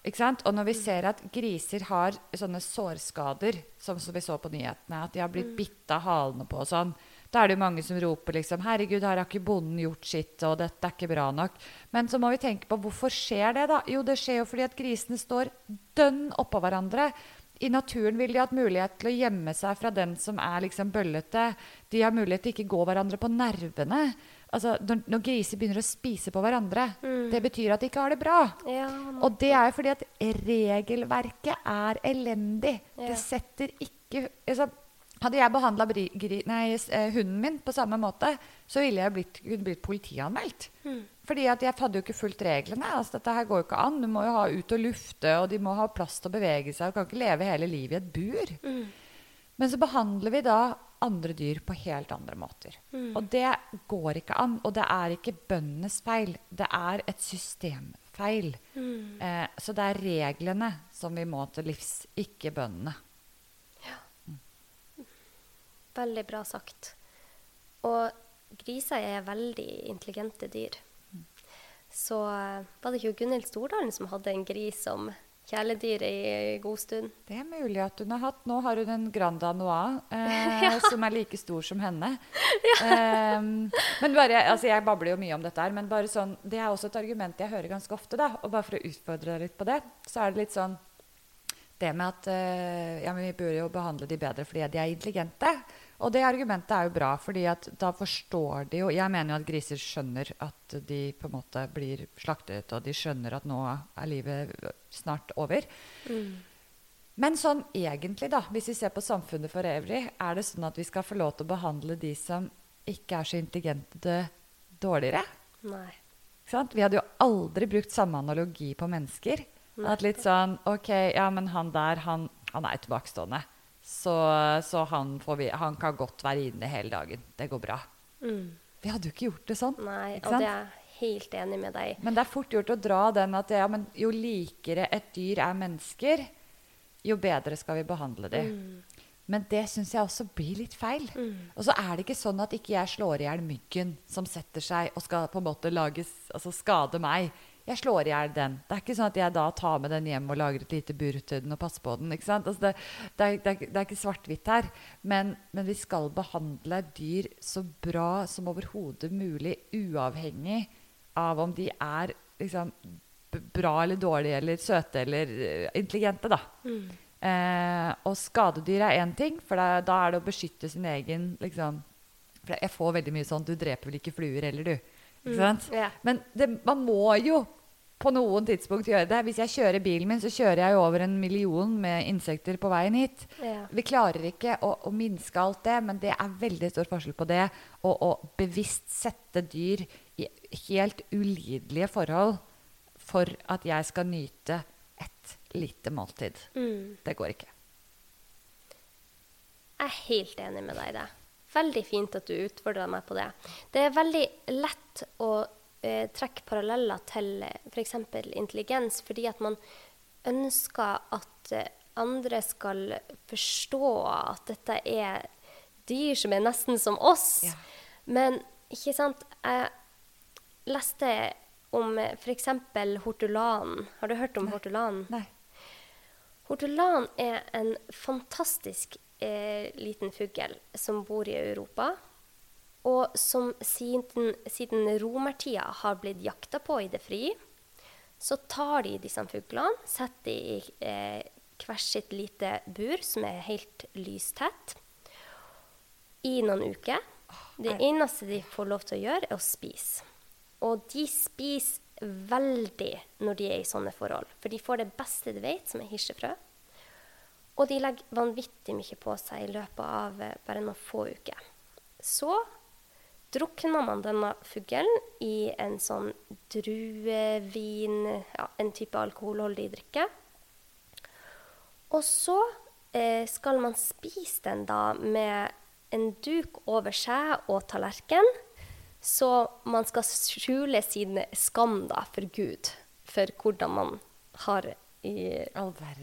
Ikke? Og når vi ser at griser har sånne sårskader, som, som vi så på nyhetene, at de har blitt bitt av halene på og sånn, da er det jo mange som roper liksom 'Herregud, her har ikke bonden gjort sitt, og dette er ikke bra nok'. Men så må vi tenke på hvorfor skjer det, da? Jo, det skjer jo fordi at grisene står dønn oppå hverandre. I naturen vil de ha mulighet til å gjemme seg fra den som er liksom bøllete. De har mulighet til ikke gå hverandre på nervene. Altså, når, når griser begynner å spise på hverandre, det betyr at de ikke har det bra. Ja, Og det er jo fordi at regelverket er elendig. Ja. Det setter ikke altså, Hadde jeg behandla hunden min på samme måte, så ville jeg blitt, blitt politianmeldt. Fordi at jeg hadde jo ikke fulgt reglene. Altså, dette her går jo ikke an. Du må jo ha ut og lufte, og de må ha plass til å bevege seg. Du kan ikke leve hele livet i et bur. Men så behandler vi da andre dyr på helt andre måter. Og det går ikke an. Og det er ikke bøndenes feil. Det er et systemfeil. Eh, så det er reglene som vi må til livs, ikke bøndene. Veldig bra sagt. Og griser er veldig intelligente dyr. Så var det ikke Gunhild Stordalen som hadde en gris som kjæledyr i god stund? Det er mulig at hun har hatt. Nå har hun en Grand Anois eh, som er like stor som henne. Eh, men bare, altså Jeg babler jo mye om dette her, men bare sånn, det er også et argument jeg hører ganske ofte. da, og Bare for å utfordre deg litt på det, så er det litt sånn det med at eh, ja, men vi bør jo behandle de bedre fordi de er intelligente. Og det argumentet er jo bra, fordi at da forstår de jo Jeg mener jo at griser skjønner at de på en måte blir slaktet, og de skjønner at nå er livet snart over. Mm. Men sånn egentlig, da, hvis vi ser på samfunnet for øvrig, er det sånn at vi skal få lov til å behandle de som ikke er så intelligente, dårligere? Nei. Vi hadde jo aldri brukt samme analogi på mennesker. At litt sånn OK, ja, men han der, han, han er tilbakestående. Så, så han, får vi, han kan godt være inne hele dagen. Det går bra. Mm. Vi hadde jo ikke gjort det sånn. Nei, og det er helt enig med deg. Men det er fort gjort å dra den at ja, men jo likere et dyr er mennesker, jo bedre skal vi behandle dem. Men det syns jeg også blir litt feil. Og så er det ikke sånn at ikke jeg slår i hjel myggen som setter seg og skal på en måte lages, altså skade meg. Jeg slår i hjel den. Det er ikke sånn at jeg da tar med den hjem og lager et lite bur til den og passer på den. Altså det, det, er, det, er, det er ikke svart-hvitt her. Men, men vi skal behandle dyr så bra som overhodet mulig, uavhengig av om de er liksom, bra eller dårlige eller søte eller eh, intelligente. da. Eh, og skadedyr er én ting, for da, da er det å beskytte sin egen liksom, for Jeg får veldig mye sånn Du dreper vel ikke fluer heller, du? Sant? ja. Men det, man må jo på noen tidspunkt gjøre det. Hvis jeg kjører bilen min, så kjører jeg over en million med insekter på veien hit. Yeah. Vi klarer ikke å, å minske alt det, men det er veldig stor forskjell på det og å bevisst sette dyr i helt ulidelige forhold for at jeg skal nyte et lite måltid. Mm. Det går ikke. Jeg er helt enig med deg i det. Veldig fint at du utfordra meg på det. Det er veldig lett å eh, trekke paralleller til f.eks. intelligens, fordi at man ønsker at eh, andre skal forstå at dette er dyr som er nesten som oss. Ja. Men ikke sant Jeg leste om f.eks. hortulanen. Har du hørt om hortulanen? Nei. Hortulan er en fantastisk eh, liten fugl som bor i Europa. Og som siden, siden romertida har blitt jakta på i det fri. Så tar de disse fuglene, setter de i eh, hvert sitt lite bur som er helt lystett, i noen uker. Det eneste de får lov til å gjøre, er å spise. Og de spiser veldig når de er i sånne forhold. For de får det beste de vet, som er hirsefrø. Og de legger vanvittig mye på seg i løpet av eh, bare noen få uker. Så drukner man denne fuglen i en sånn druevin, ja, en type alkoholholdig drikke. Og så eh, skal man spise den da med en duk over seg og tallerken. Så man skal skjule sin skam da for Gud, for hvordan man har i,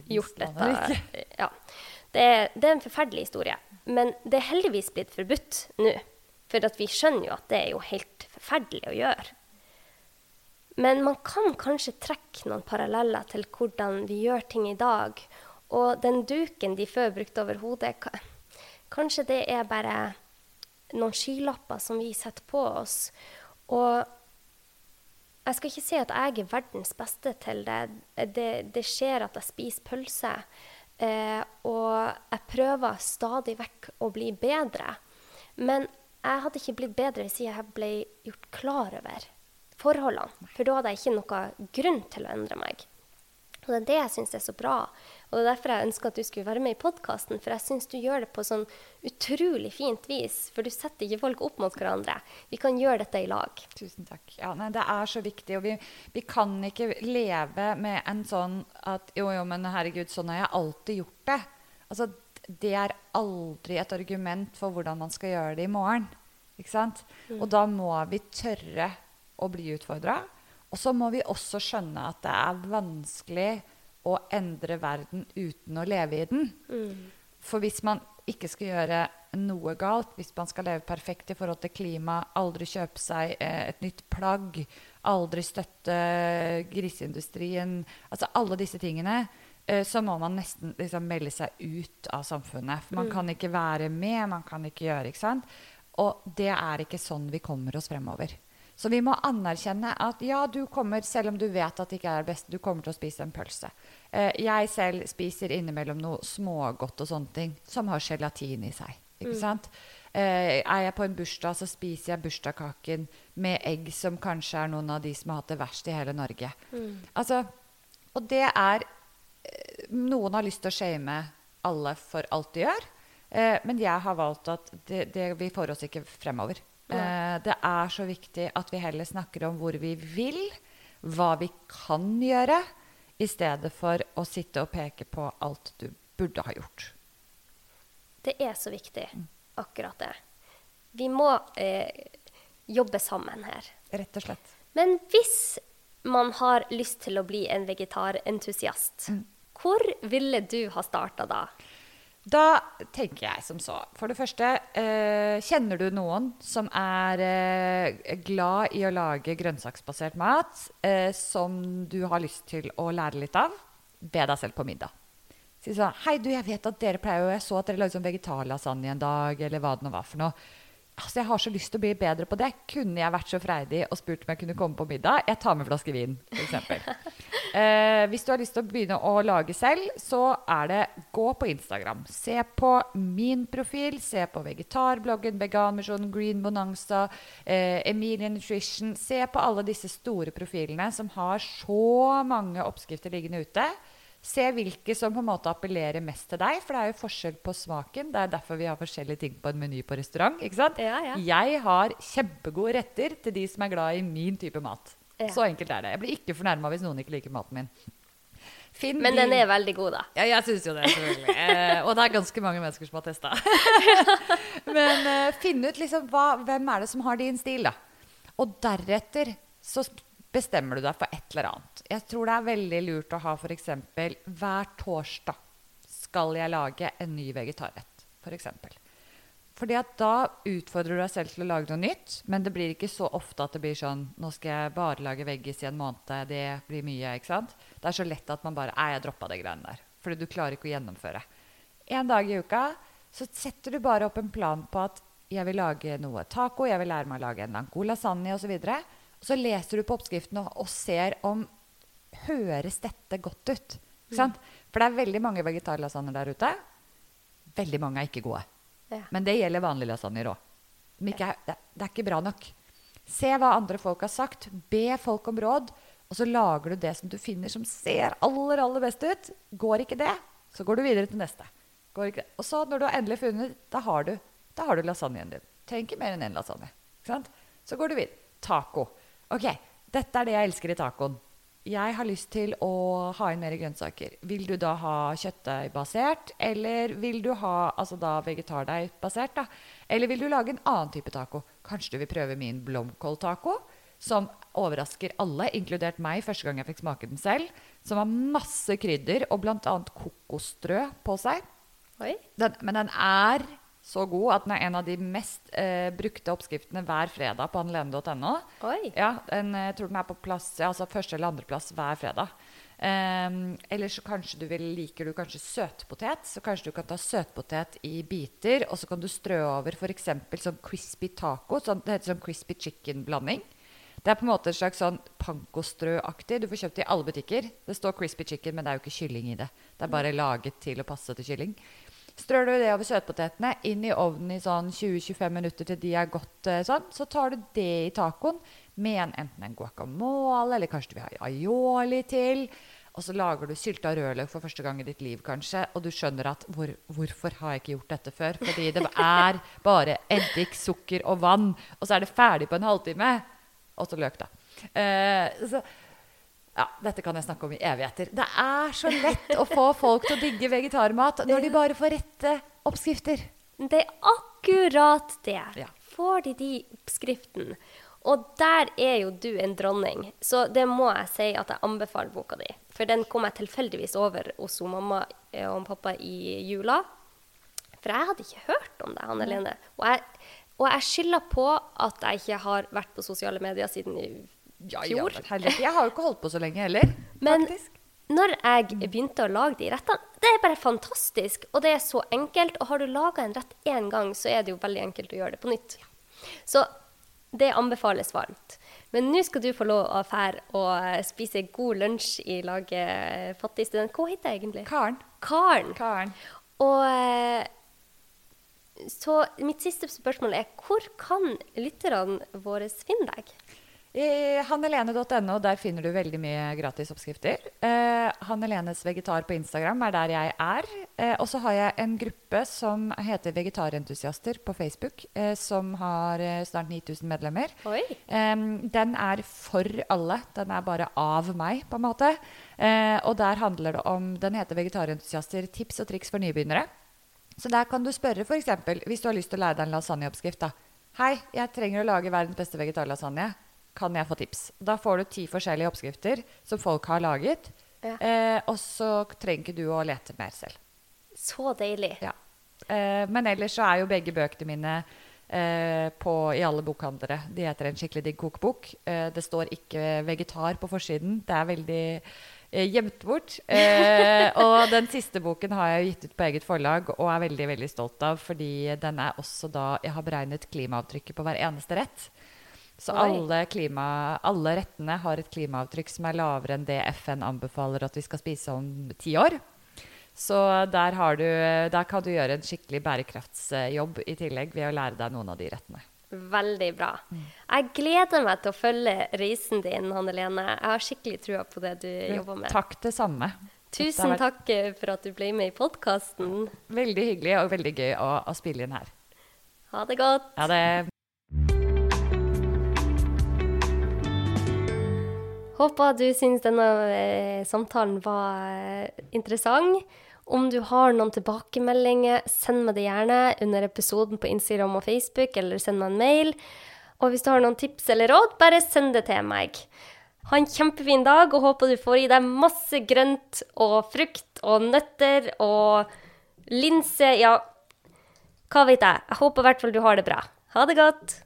gjort dette. Ja. Det, det er en forferdelig historie. Men det er heldigvis blitt forbudt nå. For vi skjønner jo at det er jo helt forferdelig å gjøre. Men man kan kanskje trekke noen paralleller til hvordan vi gjør ting i dag. Og den duken de før brukte over hodet, kanskje det er bare noen skylapper som vi setter på oss. Og jeg skal ikke si at jeg er verdens beste til det. Det, det skjer at jeg spiser pølse. Eh, og jeg prøver stadig vekk å bli bedre. Men jeg hadde ikke blitt bedre hvis jeg ble gjort klar over forholdene. For da hadde jeg ikke noe grunn til å endre meg. Og det er det jeg syns er så bra. Og det er derfor jeg ønsker at du skulle være med i podkasten. For jeg syns du gjør det på sånn utrolig fint vis. For du setter ikke folk opp mot hverandre. Vi kan gjøre dette i lag. Tusen takk. Ja, nei, det er så viktig. Og vi, vi kan ikke leve med en sånn at Jo, jo, men herregud, sånn har jeg alltid gjort det. Altså, det er aldri et argument for hvordan man skal gjøre det i morgen. Ikke sant? Og da må vi tørre å bli utfordra. Og så må vi også skjønne at det er vanskelig å endre verden uten å leve i den. For hvis man ikke skal gjøre noe galt, hvis man skal leve perfekt i forhold til klima, aldri kjøpe seg eh, et nytt plagg, aldri støtte griseindustrien Altså alle disse tingene, eh, så må man nesten liksom melde seg ut av samfunnet. For man kan ikke være med, man kan ikke gjøre, ikke sant? Og det er ikke sånn vi kommer oss fremover. Så vi må anerkjenne at ja, du kommer, selv om du vet at det ikke er det beste, du kommer til å spise en pølse. Eh, jeg selv spiser innimellom noe smågodt og sånne ting som har gelatin i seg. Ikke sant? Eh, er jeg på en bursdag, så spiser jeg bursdagskaken med egg som kanskje er noen av de som har hatt det verst i hele Norge. Altså, og det er eh, Noen har lyst til å shame alle for alt de gjør. Men jeg har valgt at det, det, vi får oss ikke fremover. Eh, det er så viktig at vi heller snakker om hvor vi vil, hva vi kan gjøre, i stedet for å sitte og peke på alt du burde ha gjort. Det er så viktig, akkurat det. Vi må eh, jobbe sammen her. Rett og slett. Men hvis man har lyst til å bli en vegetarentusiast, hvor ville du ha starta da? Da tenker jeg som så. For det første, eh, kjenner du noen som er eh, glad i å lage grønnsaksbasert mat, eh, som du har lyst til å lære litt av? Be deg selv på middag. Si sånn Hei, du, jeg vet at dere pleier jo Jeg så at dere lagde sånn vegetarlasagne en dag, eller hva det nå var for noe. Altså, Jeg har så lyst til å bli bedre på det. Kunne jeg vært så freidig og spurt om jeg kunne komme på middag? Jeg tar med en flaske vin, f.eks. eh, hvis du har lyst til å begynne å lage selv, så er det gå på Instagram. Se på min profil, se på vegetarbloggen, Veganmisjonen, Green Bonanza, eh, Emilie Nutrition. Se på alle disse store profilene som har så mange oppskrifter liggende ute. Se hvilke som på en måte appellerer mest til deg, for det er jo forskjell på smaken. Det er derfor vi har forskjellige ting på en meny på restaurant. ikke sant? Ja, ja. Jeg har kjempegode retter til de som er glad i min type mat. Ja. Så enkelt er det. Jeg blir ikke fornærma hvis noen ikke liker maten min. Finn Men de- den er veldig god, da. ja, jeg syns jo det, selvfølgelig. Eh, og det er ganske mange mennesker som har testa. Men eh, finn ut liksom hva, hvem er det som har din stil, da. Og deretter så bestemmer du deg for et eller annet. Jeg tror det er veldig lurt å ha f.eks. hver torsdag skal jeg lage en ny vegetarrett, eksempel. Fordi at da utfordrer du deg selv til å lage noe nytt, men det blir ikke så ofte at det blir sånn Nå skal jeg bare lage veggis i en måned, det blir mye, ikke sant? Det er så lett at man bare Nei, jeg droppa det greiene der. Fordi du klarer ikke å gjennomføre. En dag i uka så setter du bare opp en plan på at jeg vil lage noe taco, jeg vil lære meg å lage en lang god lasagne osv. Og, så så leser du på oppskriften og, og ser om Høres dette godt ut? Sant? For det er veldig mange vegetarlasagner der ute. Veldig mange er ikke gode. Ja. Men det gjelder vanlige lasagner òg. Det, det er ikke bra nok. Se hva andre folk har sagt. Be folk om råd. Og så lager du det som du finner som ser aller, aller best ut. Går ikke det, så går du videre til neste. Og så når du har endelig funnet, da har du, da har du lasagnen din. Trenger ikke mer enn én lasagne. Ikke sant? Så går du videre. Taco. Ok, dette er det jeg elsker i tacoen. Jeg har lyst til å ha inn mer grønnsaker. Vil du da ha kjøttdeigbasert, eller vil du ha altså da vegetardeigbasert? da? Eller vil du lage en annen type taco? Kanskje du vil prøve min blomkåltaco, som overrasker alle, inkludert meg første gang jeg fikk smake den selv. Som har masse krydder og bl.a. kokosstrø på seg. Den, men den er så god at den er en av de mest eh, brukte oppskriftene hver fredag på annelene.no. Ja, den, jeg tror den er på plass, ja, altså første eller andreplass hver fredag. Um, eller så kanskje du vil, liker du kanskje søtpotet, så kanskje du kan ta søtpotet i biter, og så kan du strø over f.eks. sånn crispy taco. Sånn, det heter sånn crispy chicken-blanding. Det er på en måte et slags sånn pankostrø-aktig. Du får kjøpt det i alle butikker. Det står crispy chicken, men det er jo ikke kylling i det. Det er bare laget til å passe til kylling. Strør du det over søtpotetene, inn i ovnen i sånn 20-25 minutter til de er godt eh, sånn, så tar du det i tacoen med en, enten en guacamole, eller kanskje du vil ha aioli til. Og så lager du sylta rødløk for første gang i ditt liv, kanskje. Og du skjønner at hvor, hvorfor har jeg ikke gjort dette før? Fordi det er bare eddik, sukker og vann. Og så er det ferdig på en halvtime. Og så løk, da. Eh, så, ja, dette kan jeg snakke om i evigheter. Det er så lett å få folk til å digge vegetarmat når de bare får rette oppskrifter. Det er akkurat det. Ja. Får de de oppskriftene. Og der er jo du en dronning, så det må jeg si at jeg anbefaler boka di. For den kom jeg tilfeldigvis over hos mamma eh, og pappa i jula. For jeg hadde ikke hørt om deg, Hanne Lene. Og jeg, og jeg skylder på at jeg ikke har vært på sosiale medier siden i Ja, ja, fjor. men jeg har jo ikke holdt på så lenge heller. Men faktisk. når jeg begynte å lage de rettene, det er bare fantastisk. Og det er så enkelt. Og har du laga en rett én gang, så er det jo veldig enkelt å gjøre det på nytt. Så det anbefales varmt. Men nå skal du få lov å fære og spise god lunsj i laget Fattig student. Hva heter jeg egentlig? Karen. Karen. Karen. Og eh, Så mitt siste spørsmål er hvor kan lytterne våre finne deg? I hannelene.no der finner du veldig mye gratis oppskrifter. Eh, Hannelenes vegetar på Instagram er der jeg er. Eh, og så har jeg en gruppe som heter Vegetarentusiaster på Facebook, eh, som har eh, snart 9000 medlemmer. Den er for alle. Den er bare av meg, på en måte. Eh, og der handler det om Den heter Vegetarentusiaster tips og triks for nybegynnere. Så der kan du spørre f.eks. hvis du har lyst til å lære deg en lasagneoppskrift. da. Hei, jeg trenger å lage verdens beste vegetarlasagne. Kan jeg få tips? Da får du ti forskjellige oppskrifter som folk har laget. Ja. Eh, og så trenger ikke du å lete mer selv. Så deilig. Ja. Eh, men ellers så er jo begge bøkene mine eh, på, i alle bokhandlere. De heter En skikkelig digg kokebok. Eh, det står ikke vegetar på forsiden. Det er veldig eh, gjemt bort. Eh, og den siste boken har jeg gitt ut på eget forlag og er veldig veldig stolt av, fordi den er også da Jeg har beregnet klimaavtrykket på hver eneste rett. Så alle, klima, alle rettene har et klimaavtrykk som er lavere enn det FN anbefaler at vi skal spise om ti år. Så der, har du, der kan du gjøre en skikkelig bærekraftsjobb i tillegg ved å lære deg noen av de rettene. Veldig bra. Jeg gleder meg til å følge reisen din, Hanne Lene. Jeg har skikkelig trua på det du jobber med. Takk det samme. Tusen takk eh, for at du ble med i podkasten. Veldig hyggelig og veldig gøy å, å spille inn her. Ha det godt. Ha det Håper du syns denne eh, samtalen var eh, interessant. Om du har noen tilbakemeldinger, send meg det gjerne under episoden på Instagram og Facebook, eller send meg en mail. Og hvis du har noen tips eller råd, bare send det til meg. Ha en kjempefin dag, og håper du får i deg masse grønt og frukt og nøtter og linse. Ja, hva vet jeg. Jeg håper i hvert fall du har det bra. Ha det godt.